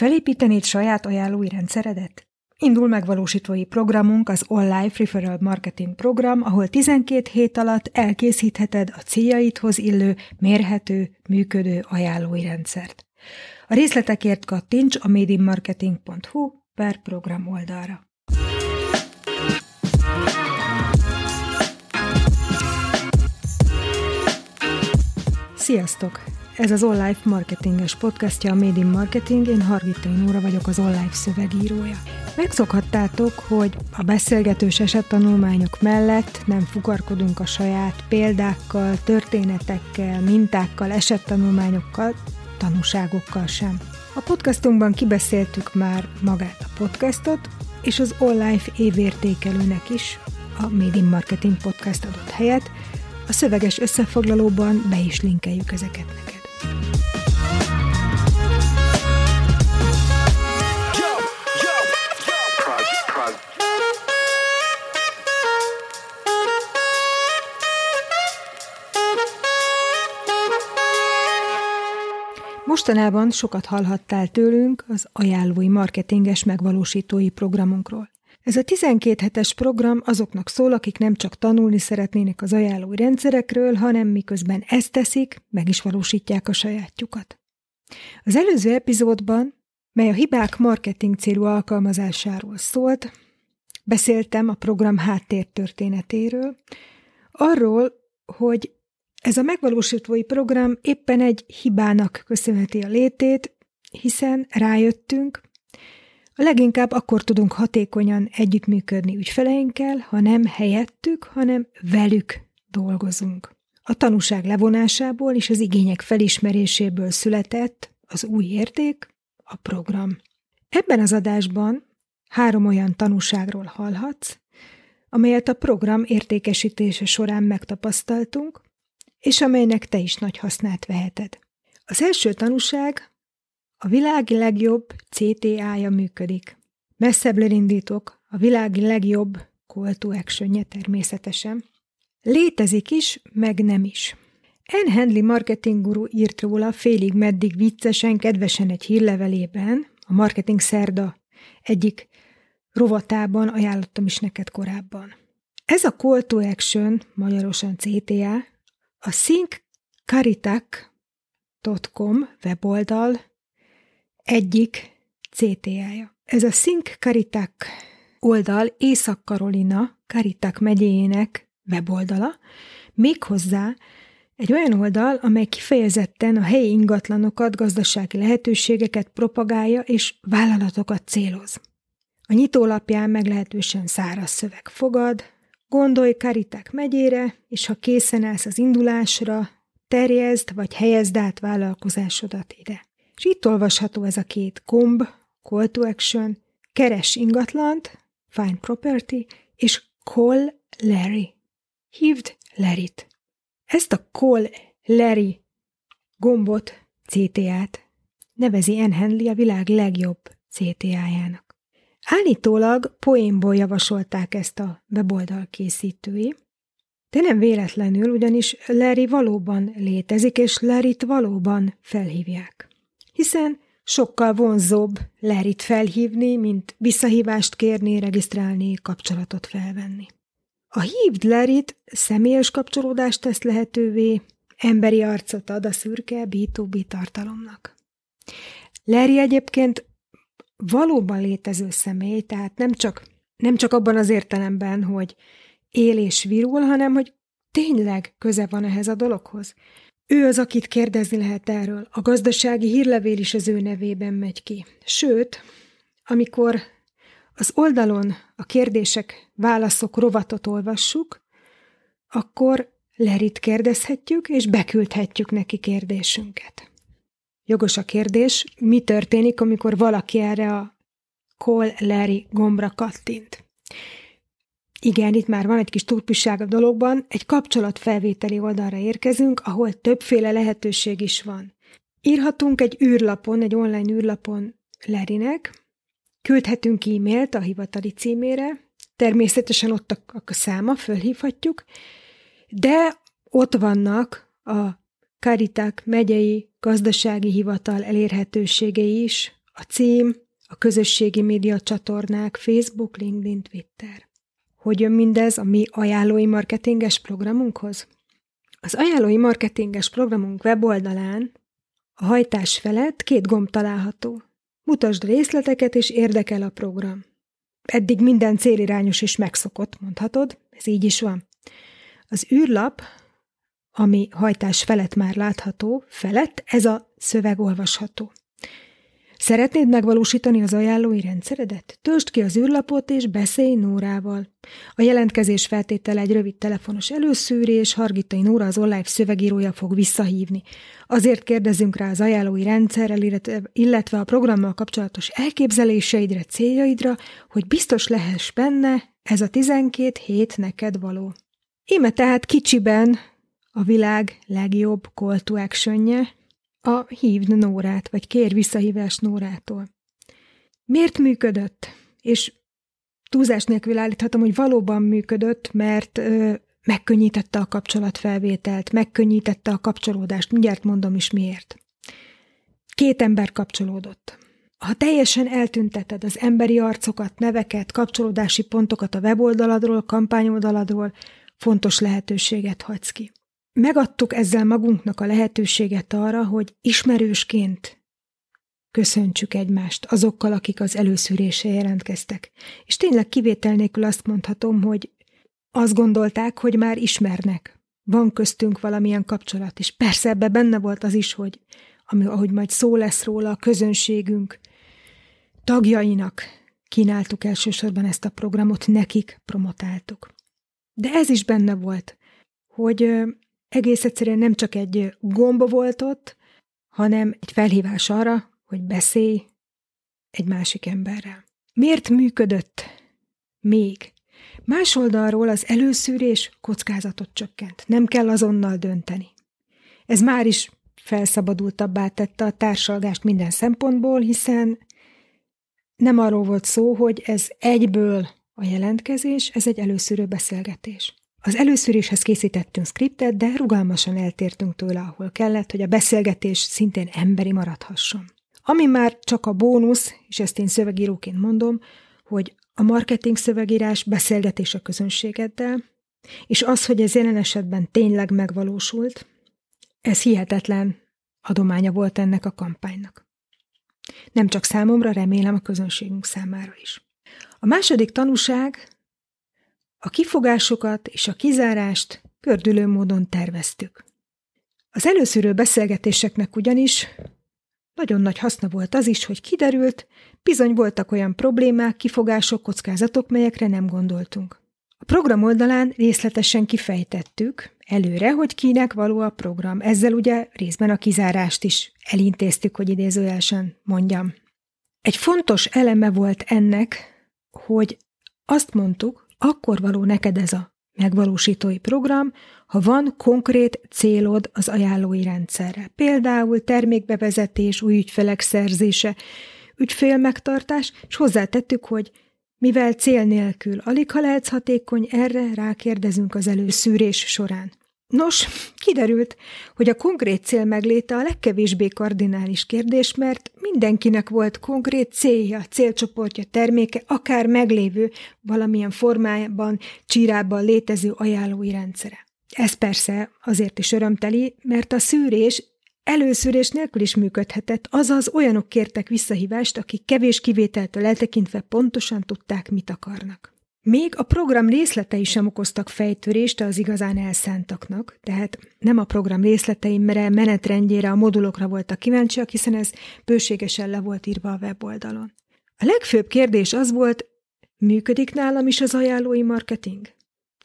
Felépítenéd saját ajánlói rendszeredet? Indul megvalósítói programunk az Life Referral Marketing program, ahol 12 hét alatt elkészítheted a céljaidhoz illő, mérhető, működő ajánlói rendszert. A részletekért kattints a madeinmarketing.hu per program oldalra. Sziasztok! Ez az Life marketinges podcastja a Made in Marketing, én Hargita Nóra vagyok az Life szövegírója. Megszokhattátok, hogy a beszélgetős esettanulmányok mellett nem fukarkodunk a saját példákkal, történetekkel, mintákkal, esettanulmányokkal, tanúságokkal sem. A podcastunkban kibeszéltük már magát a podcastot, és az Life évértékelőnek is a Made in Marketing podcast adott helyet, a szöveges összefoglalóban be is linkeljük ezeket neked. Mostanában sokat hallhattál tőlünk az ajánlói marketinges megvalósítói programunkról. Ez a 12 hetes program azoknak szól, akik nem csak tanulni szeretnének az ajánlói rendszerekről, hanem miközben ezt teszik, meg is valósítják a sajátjukat. Az előző epizódban, mely a hibák marketing célú alkalmazásáról szólt, beszéltem a program háttértörténetéről, arról, hogy ez a megvalósítói program éppen egy hibának köszönheti a létét, hiszen rájöttünk, a leginkább akkor tudunk hatékonyan együttműködni ügyfeleinkkel, ha nem helyettük, hanem velük dolgozunk. A tanúság levonásából és az igények felismeréséből született az új érték, a program. Ebben az adásban három olyan tanúságról hallhatsz, amelyet a program értékesítése során megtapasztaltunk, és amelynek te is nagy hasznát veheted. Az első tanúság a világi legjobb CTA-ja működik. Messzebbre indítok, a világi legjobb call to action természetesen. Létezik is, meg nem is. N. Handley marketing guru írt róla félig meddig viccesen, kedvesen egy hírlevelében, a Marketing Szerda egyik rovatában ajánlottam is neked korábban. Ez a call to action, magyarosan CTA, a synccaritac.com weboldal egyik CTA-ja. Ez a Caritak oldal Észak-Karolina Caritak megyéjének weboldala, méghozzá egy olyan oldal, amely kifejezetten a helyi ingatlanokat, gazdasági lehetőségeket propagálja és vállalatokat céloz. A nyitólapján meglehetősen száraz szöveg fogad, gondolj Kariták megyére, és ha készen állsz az indulásra, terjezd vagy helyezd át vállalkozásodat ide. És itt olvasható ez a két gomb, call to action, keres ingatlant, find property, és call Larry. Hívd Larryt. Ezt a call Larry gombot, CTA-t nevezi N. A világ legjobb CTA-jának. Állítólag poénból javasolták ezt a weboldal készítői, de nem véletlenül, ugyanis Larry valóban létezik, és Larryt valóban felhívják hiszen sokkal vonzóbb Lerit felhívni, mint visszahívást kérni, regisztrálni, kapcsolatot felvenni. A hívd Lerit személyes kapcsolódást tesz lehetővé, emberi arcot ad a szürke B2B tartalomnak. Larry egyébként valóban létező személy, tehát nem csak, nem csak abban az értelemben, hogy él és virul, hanem hogy tényleg köze van ehhez a dologhoz. Ő az, akit kérdezni lehet erről. A gazdasági hírlevél is az ő nevében megy ki. Sőt, amikor az oldalon a kérdések, válaszok rovatot olvassuk, akkor Lerit kérdezhetjük, és beküldhetjük neki kérdésünket. Jogos a kérdés, mi történik, amikor valaki erre a Call Larry gombra kattint. Igen, itt már van egy kis turpisság a dologban, egy kapcsolatfelvételi oldalra érkezünk, ahol többféle lehetőség is van. Írhatunk egy űrlapon, egy online űrlapon Lerinek, küldhetünk e-mailt a hivatali címére, természetesen ott a, a száma, fölhívhatjuk, de ott vannak a Kariták megyei gazdasági hivatal elérhetőségei is, a cím, a közösségi média csatornák, Facebook, LinkedIn, Twitter. Hogy jön mindez a mi ajánlói marketinges programunkhoz? Az ajánlói marketinges programunk weboldalán a hajtás felett két gomb található. Mutasd részleteket, és érdekel a program. Eddig minden célirányos és megszokott, mondhatod, ez így is van. Az űrlap, ami hajtás felett már látható, felett ez a szöveg olvasható. Szeretnéd megvalósítani az ajánlói rendszeredet? Töltsd ki az űrlapot és beszélj Nórával. A jelentkezés feltétele egy rövid telefonos előszűrés, Hargitai Nóra az online szövegírója fog visszahívni. Azért kérdezünk rá az ajánlói rendszerrel, illetve a programmal kapcsolatos elképzeléseidre, céljaidra, hogy biztos lehess benne, ez a 12 hét neked való. Íme tehát kicsiben a világ legjobb call to actionje, a hívd Nórát, vagy kér visszahívás Nórától. Miért működött? És túlzás nélkül állíthatom, hogy valóban működött, mert ö, megkönnyítette a kapcsolatfelvételt, megkönnyítette a kapcsolódást, mindjárt mondom is miért. Két ember kapcsolódott. Ha teljesen eltünteted az emberi arcokat, neveket, kapcsolódási pontokat a weboldaladról, kampányoldaladról, fontos lehetőséget hagysz ki. Megadtuk ezzel magunknak a lehetőséget arra, hogy ismerősként köszöntsük egymást azokkal, akik az előszűrése jelentkeztek. És tényleg kivétel nélkül azt mondhatom, hogy azt gondolták, hogy már ismernek. Van köztünk valamilyen kapcsolat, és persze ebbe benne volt az is, hogy ami, ahogy majd szó lesz róla, a közönségünk tagjainak kínáltuk elsősorban ezt a programot, nekik promotáltuk. De ez is benne volt, hogy egész egyszerűen nem csak egy gomba volt ott, hanem egy felhívás arra, hogy beszélj egy másik emberrel. Miért működött még? Más oldalról az előszűrés kockázatot csökkent. Nem kell azonnal dönteni. Ez már is felszabadultabbá tette a társalgást minden szempontból, hiszen nem arról volt szó, hogy ez egyből a jelentkezés, ez egy előszűrő beszélgetés. Az előszűréshez készítettünk skriptet, de rugalmasan eltértünk tőle, ahol kellett, hogy a beszélgetés szintén emberi maradhasson. Ami már csak a bónusz, és ezt én szövegíróként mondom, hogy a marketing szövegírás beszélgetés a közönségeddel, és az, hogy ez jelen esetben tényleg megvalósult, ez hihetetlen adománya volt ennek a kampánynak. Nem csak számomra, remélem a közönségünk számára is. A második tanúság a kifogásokat és a kizárást kördülő módon terveztük. Az előszűrő beszélgetéseknek ugyanis nagyon nagy haszna volt az is, hogy kiderült, bizony voltak olyan problémák, kifogások, kockázatok, melyekre nem gondoltunk. A program oldalán részletesen kifejtettük előre, hogy kinek való a program. Ezzel ugye részben a kizárást is elintéztük, hogy idézőjelsen mondjam. Egy fontos eleme volt ennek, hogy azt mondtuk, akkor való neked ez a megvalósítói program, ha van konkrét célod az ajánlói rendszerre. Például termékbevezetés, új ügyfelek szerzése, ügyfélmegtartás, és hozzátettük, hogy mivel cél nélkül alig ha lehetsz hatékony, erre rákérdezünk az előszűrés során. Nos, kiderült, hogy a konkrét cél megléte a legkevésbé kardinális kérdés, mert mindenkinek volt konkrét célja, célcsoportja, terméke, akár meglévő, valamilyen formájában, csírában létező ajánlói rendszere. Ez persze azért is örömteli, mert a szűrés előszűrés nélkül is működhetett, azaz olyanok kértek visszahívást, akik kevés kivételtől eltekintve pontosan tudták, mit akarnak. Még a program részletei sem okoztak fejtörést az igazán elszántaknak, tehát nem a program részleteimre, menetrendjére, a modulokra voltak kíváncsiak, hiszen ez bőségesen le volt írva a weboldalon. A legfőbb kérdés az volt, működik nálam is az ajánlói marketing?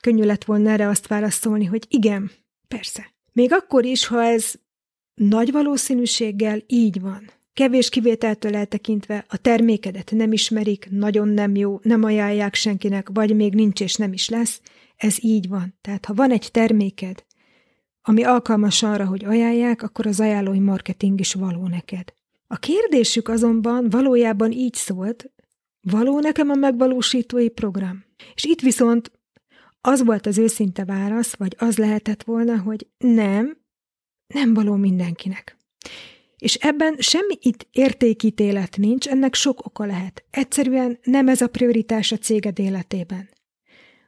Könnyű lett volna erre azt válaszolni, hogy igen, persze. Még akkor is, ha ez nagy valószínűséggel így van. Kevés kivételtől eltekintve a termékedet nem ismerik, nagyon nem jó, nem ajánlják senkinek, vagy még nincs és nem is lesz, ez így van. Tehát ha van egy terméked, ami alkalmas arra, hogy ajánlják, akkor az ajánlói marketing is való neked. A kérdésük azonban valójában így szólt, való nekem a megvalósítói program. És itt viszont az volt az őszinte válasz, vagy az lehetett volna, hogy nem, nem való mindenkinek. És ebben semmi itt értékítélet nincs, ennek sok oka lehet. Egyszerűen nem ez a prioritás a céged életében.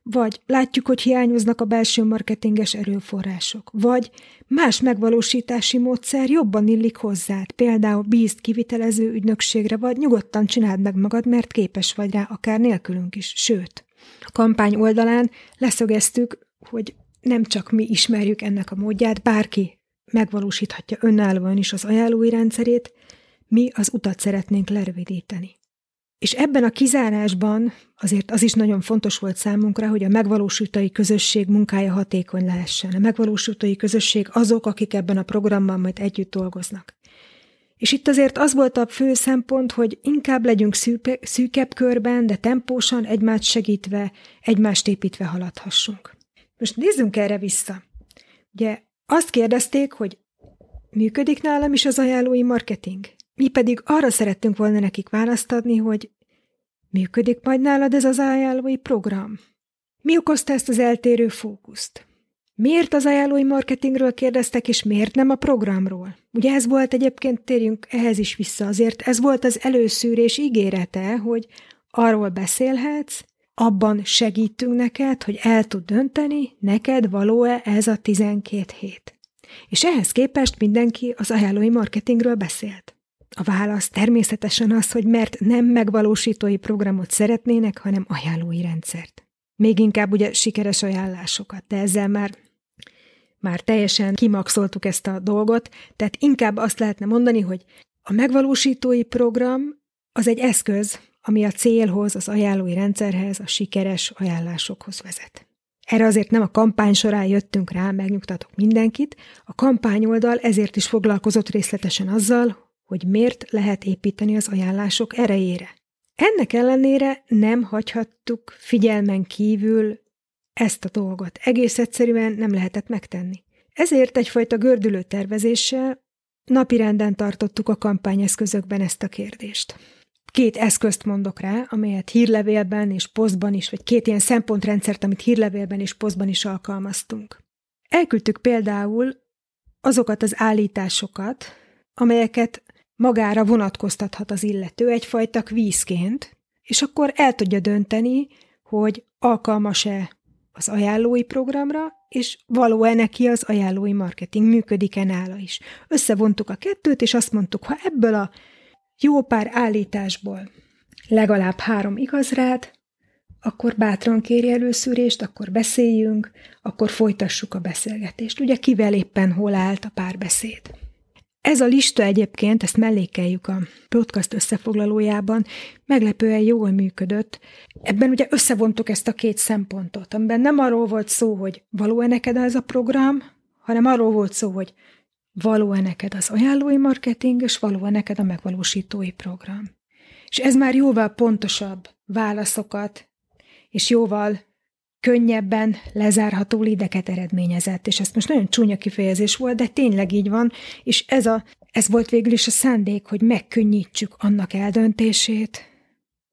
Vagy látjuk, hogy hiányoznak a belső marketinges erőforrások. Vagy más megvalósítási módszer jobban illik hozzád. Például bízd kivitelező ügynökségre, vagy nyugodtan csináld meg magad, mert képes vagy rá, akár nélkülünk is. Sőt, a kampány oldalán leszögeztük, hogy nem csak mi ismerjük ennek a módját, bárki megvalósíthatja önállóan is az ajánlói rendszerét, mi az utat szeretnénk lerövidíteni. És ebben a kizárásban azért az is nagyon fontos volt számunkra, hogy a megvalósítói közösség munkája hatékony lehessen. A megvalósítói közösség azok, akik ebben a programban majd együtt dolgoznak. És itt azért az volt a fő szempont, hogy inkább legyünk szűpe, szűkebb körben, de tempósan, egymást segítve, egymást építve haladhassunk. Most nézzünk erre vissza. Ugye azt kérdezték, hogy működik nálam is az ajánlói marketing? Mi pedig arra szerettünk volna nekik választ adni, hogy működik majd nálad ez az ajánlói program? Mi okozta ezt az eltérő fókuszt? Miért az ajánlói marketingről kérdeztek, és miért nem a programról? Ugye ez volt egyébként, térjünk ehhez is vissza, azért ez volt az előszűrés ígérete, hogy arról beszélhetsz, abban segítünk neked, hogy el tud dönteni, neked való-e ez a 12 hét. És ehhez képest mindenki az ajánlói marketingről beszélt. A válasz természetesen az, hogy mert nem megvalósítói programot szeretnének, hanem ajánlói rendszert. Még inkább ugye sikeres ajánlásokat, de ezzel már már teljesen kimaxoltuk ezt a dolgot, tehát inkább azt lehetne mondani, hogy a megvalósítói program az egy eszköz, ami a célhoz, az ajánlói rendszerhez, a sikeres ajánlásokhoz vezet. Erre azért nem a kampány során jöttünk rá, megnyugtatok mindenkit. A kampányoldal ezért is foglalkozott részletesen azzal, hogy miért lehet építeni az ajánlások erejére. Ennek ellenére nem hagyhattuk figyelmen kívül ezt a dolgot. Egész egyszerűen nem lehetett megtenni. Ezért egyfajta gördülő tervezéssel napirenden tartottuk a kampányeszközökben ezt a kérdést. Két eszközt mondok rá, amelyet hírlevélben és posztban is, vagy két ilyen szempontrendszert, amit hírlevélben és posztban is alkalmaztunk. Elküldtük például azokat az állításokat, amelyeket magára vonatkoztathat az illető egyfajta kvízként, és akkor el tudja dönteni, hogy alkalmas-e az ajánlói programra, és való-e neki az ajánlói marketing, működik-e nála is. Összevontuk a kettőt, és azt mondtuk, ha ebből a jó pár állításból legalább három igaz rád, akkor bátran kérj előszűrést, akkor beszéljünk, akkor folytassuk a beszélgetést. Ugye kivel éppen hol állt a párbeszéd. Ez a lista egyébként, ezt mellékeljük a podcast összefoglalójában, meglepően jól működött. Ebben ugye összevontuk ezt a két szempontot, amiben nem arról volt szó, hogy való-e neked ez a program, hanem arról volt szó, hogy való-e neked az ajánlói marketing, és való-e neked a megvalósítói program. És ez már jóval pontosabb válaszokat, és jóval könnyebben lezárható lideket eredményezett, és ezt most nagyon csúnya kifejezés volt, de tényleg így van, és ez, a, ez volt végül is a szándék, hogy megkönnyítsük annak eldöntését,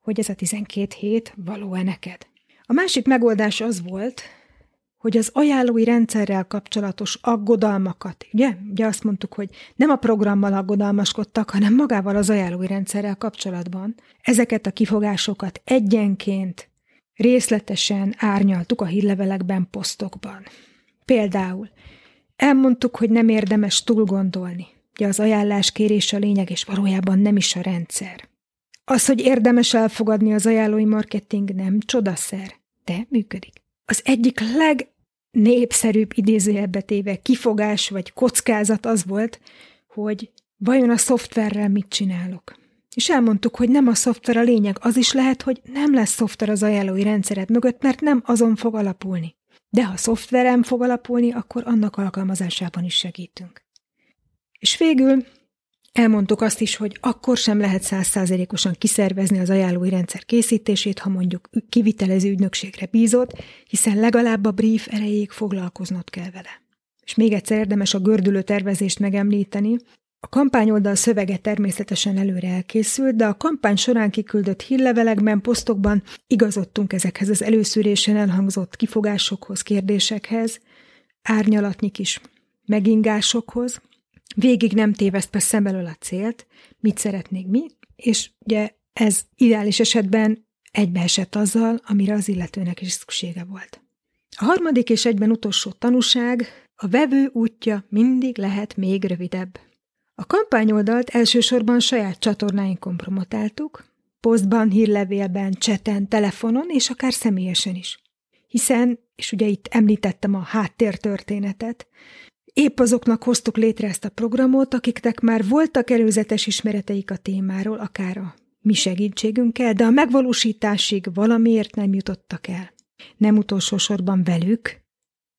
hogy ez a 12 hét való-e neked. A másik megoldás az volt, hogy az ajánlói rendszerrel kapcsolatos aggodalmakat, ugye? Ugye azt mondtuk, hogy nem a programmal aggodalmaskodtak, hanem magával az ajánlói rendszerrel kapcsolatban. Ezeket a kifogásokat egyenként Részletesen árnyaltuk a hírlevelekben, posztokban. Például elmondtuk, hogy nem érdemes túl gondolni. Ugye az ajánlás kérés a lényeg, és valójában nem is a rendszer. Az, hogy érdemes elfogadni az ajánlói marketing nem csodaszer, de működik. Az egyik legnépszerűbb idézőjelbe téve kifogás vagy kockázat az volt, hogy vajon a szoftverrel mit csinálok. És elmondtuk, hogy nem a szoftver a lényeg, az is lehet, hogy nem lesz szoftver az ajánlói rendszered mögött, mert nem azon fog alapulni. De ha szoftverem fog alapulni, akkor annak alkalmazásában is segítünk. És végül elmondtuk azt is, hogy akkor sem lehet százszázalékosan kiszervezni az ajánlói rendszer készítését, ha mondjuk kivitelező ügynökségre bízott, hiszen legalább a brief erejéig foglalkoznod kell vele. És még egyszer érdemes a gördülő tervezést megemlíteni, a kampányoldal szövege természetesen előre elkészült, de a kampány során kiküldött hírlevelekben, posztokban igazodtunk ezekhez az előszűrésen elhangzott kifogásokhoz, kérdésekhez, árnyalatnyi kis megingásokhoz, végig nem tévesztve szem elől a célt, mit szeretnék mi, és ugye ez ideális esetben egybeesett azzal, amire az illetőnek is szüksége volt. A harmadik és egyben utolsó tanúság, a vevő útja mindig lehet még rövidebb. A kampányoldalt elsősorban saját csatornáinkon promotáltuk, posztban, hírlevélben, cseten, telefonon és akár személyesen is. Hiszen, és ugye itt említettem a háttértörténetet, épp azoknak hoztuk létre ezt a programot, akiknek már voltak előzetes ismereteik a témáról, akár a mi segítségünkkel, de a megvalósításig valamiért nem jutottak el. Nem utolsó sorban velük,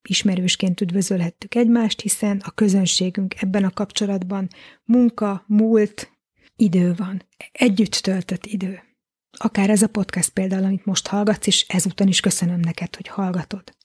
ismerősként üdvözölhettük egymást, hiszen a közönségünk ebben a kapcsolatban munka, múlt, idő van. Együtt töltött idő. Akár ez a podcast például, amit most hallgatsz, és ezúton is köszönöm neked, hogy hallgatod.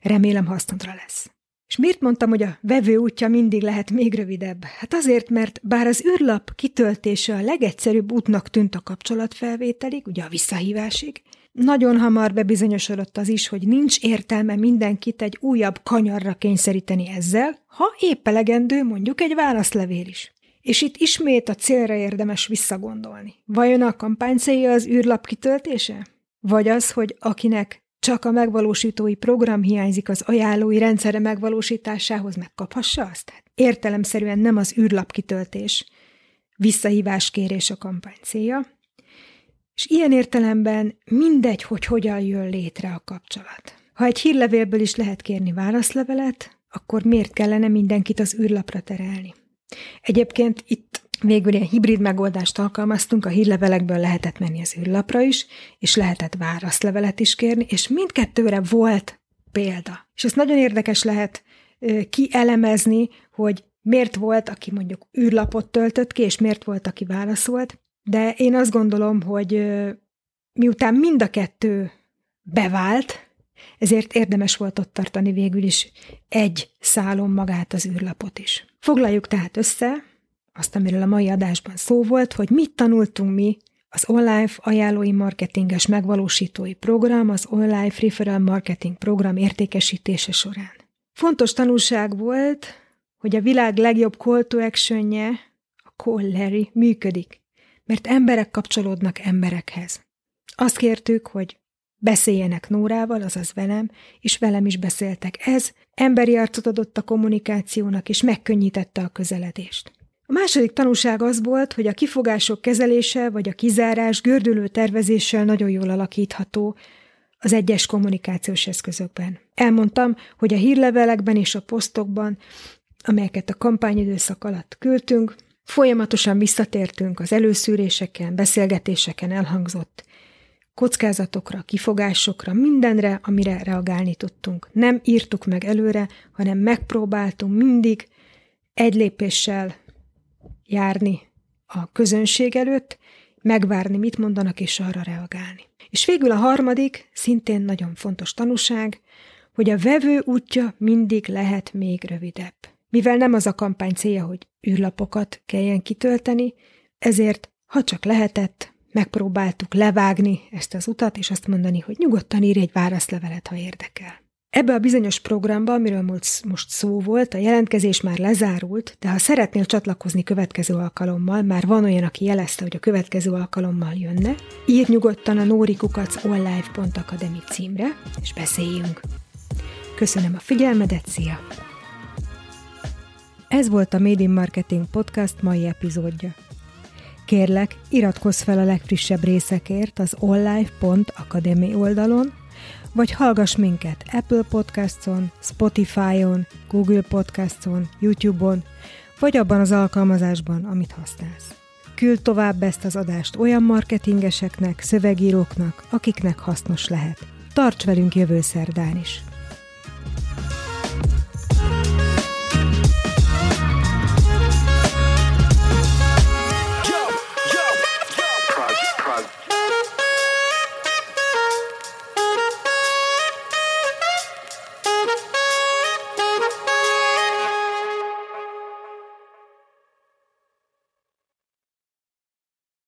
Remélem hasznodra lesz. És miért mondtam, hogy a vevő útja mindig lehet még rövidebb? Hát azért, mert bár az űrlap kitöltése a legegyszerűbb útnak tűnt a kapcsolatfelvételig, ugye a visszahívásig, nagyon hamar bebizonyosodott az is, hogy nincs értelme mindenkit egy újabb kanyarra kényszeríteni ezzel, ha épp elegendő mondjuk egy válaszlevél is. És itt ismét a célra érdemes visszagondolni. Vajon a kampány célja az űrlap kitöltése? Vagy az, hogy akinek csak a megvalósítói program hiányzik az ajánlói rendszere megvalósításához, megkaphassa azt? Tehát értelemszerűen nem az űrlap kitöltés, visszahívás kérés a kampány célja, és ilyen értelemben mindegy, hogy hogyan jön létre a kapcsolat. Ha egy hírlevélből is lehet kérni válaszlevelet, akkor miért kellene mindenkit az űrlapra terelni? Egyébként itt végül ilyen hibrid megoldást alkalmaztunk, a hírlevelekből lehetett menni az űrlapra is, és lehetett válaszlevelet is kérni, és mindkettőre volt példa. És ez nagyon érdekes lehet kielemezni, hogy miért volt, aki mondjuk űrlapot töltött ki, és miért volt, aki válaszolt. De én azt gondolom, hogy miután mind a kettő bevált, ezért érdemes volt ott tartani végül is egy szálon magát az űrlapot is. Foglaljuk tehát össze azt, amiről a mai adásban szó volt, hogy mit tanultunk mi az online ajánlói marketinges megvalósítói program, az online referral marketing program értékesítése során. Fontos tanulság volt, hogy a világ legjobb call to actionje, a Call Larry működik mert emberek kapcsolódnak emberekhez. Azt kértük, hogy beszéljenek Nórával, azaz velem, és velem is beszéltek. Ez emberi arcot adott a kommunikációnak, és megkönnyítette a közeledést. A második tanulság az volt, hogy a kifogások kezelése vagy a kizárás gördülő tervezéssel nagyon jól alakítható az egyes kommunikációs eszközökben. Elmondtam, hogy a hírlevelekben és a posztokban, amelyeket a kampányidőszak alatt küldtünk, Folyamatosan visszatértünk az előszűréseken, beszélgetéseken elhangzott kockázatokra, kifogásokra, mindenre, amire reagálni tudtunk. Nem írtuk meg előre, hanem megpróbáltunk mindig egy lépéssel járni a közönség előtt, megvárni, mit mondanak, és arra reagálni. És végül a harmadik, szintén nagyon fontos tanúság, hogy a vevő útja mindig lehet még rövidebb. Mivel nem az a kampány célja, hogy űrlapokat kelljen kitölteni, ezért, ha csak lehetett, megpróbáltuk levágni ezt az utat, és azt mondani, hogy nyugodtan írj egy válaszlevelet, ha érdekel. Ebbe a bizonyos programba, amiről most szó volt, a jelentkezés már lezárult, de ha szeretnél csatlakozni következő alkalommal, már van olyan, aki jelezte, hogy a következő alkalommal jönne, írj nyugodtan a nórikukac.online.academy címre, és beszéljünk. Köszönöm a figyelmedet, szia! Ez volt a Made in Marketing Podcast mai epizódja. Kérlek, iratkozz fel a legfrissebb részekért az onlife.academy oldalon, vagy hallgass minket Apple Podcaston, Spotify-on, Google Podcaston, YouTube-on, vagy abban az alkalmazásban, amit használsz. Küld tovább ezt az adást olyan marketingeseknek, szövegíróknak, akiknek hasznos lehet. Tarts velünk jövő szerdán is!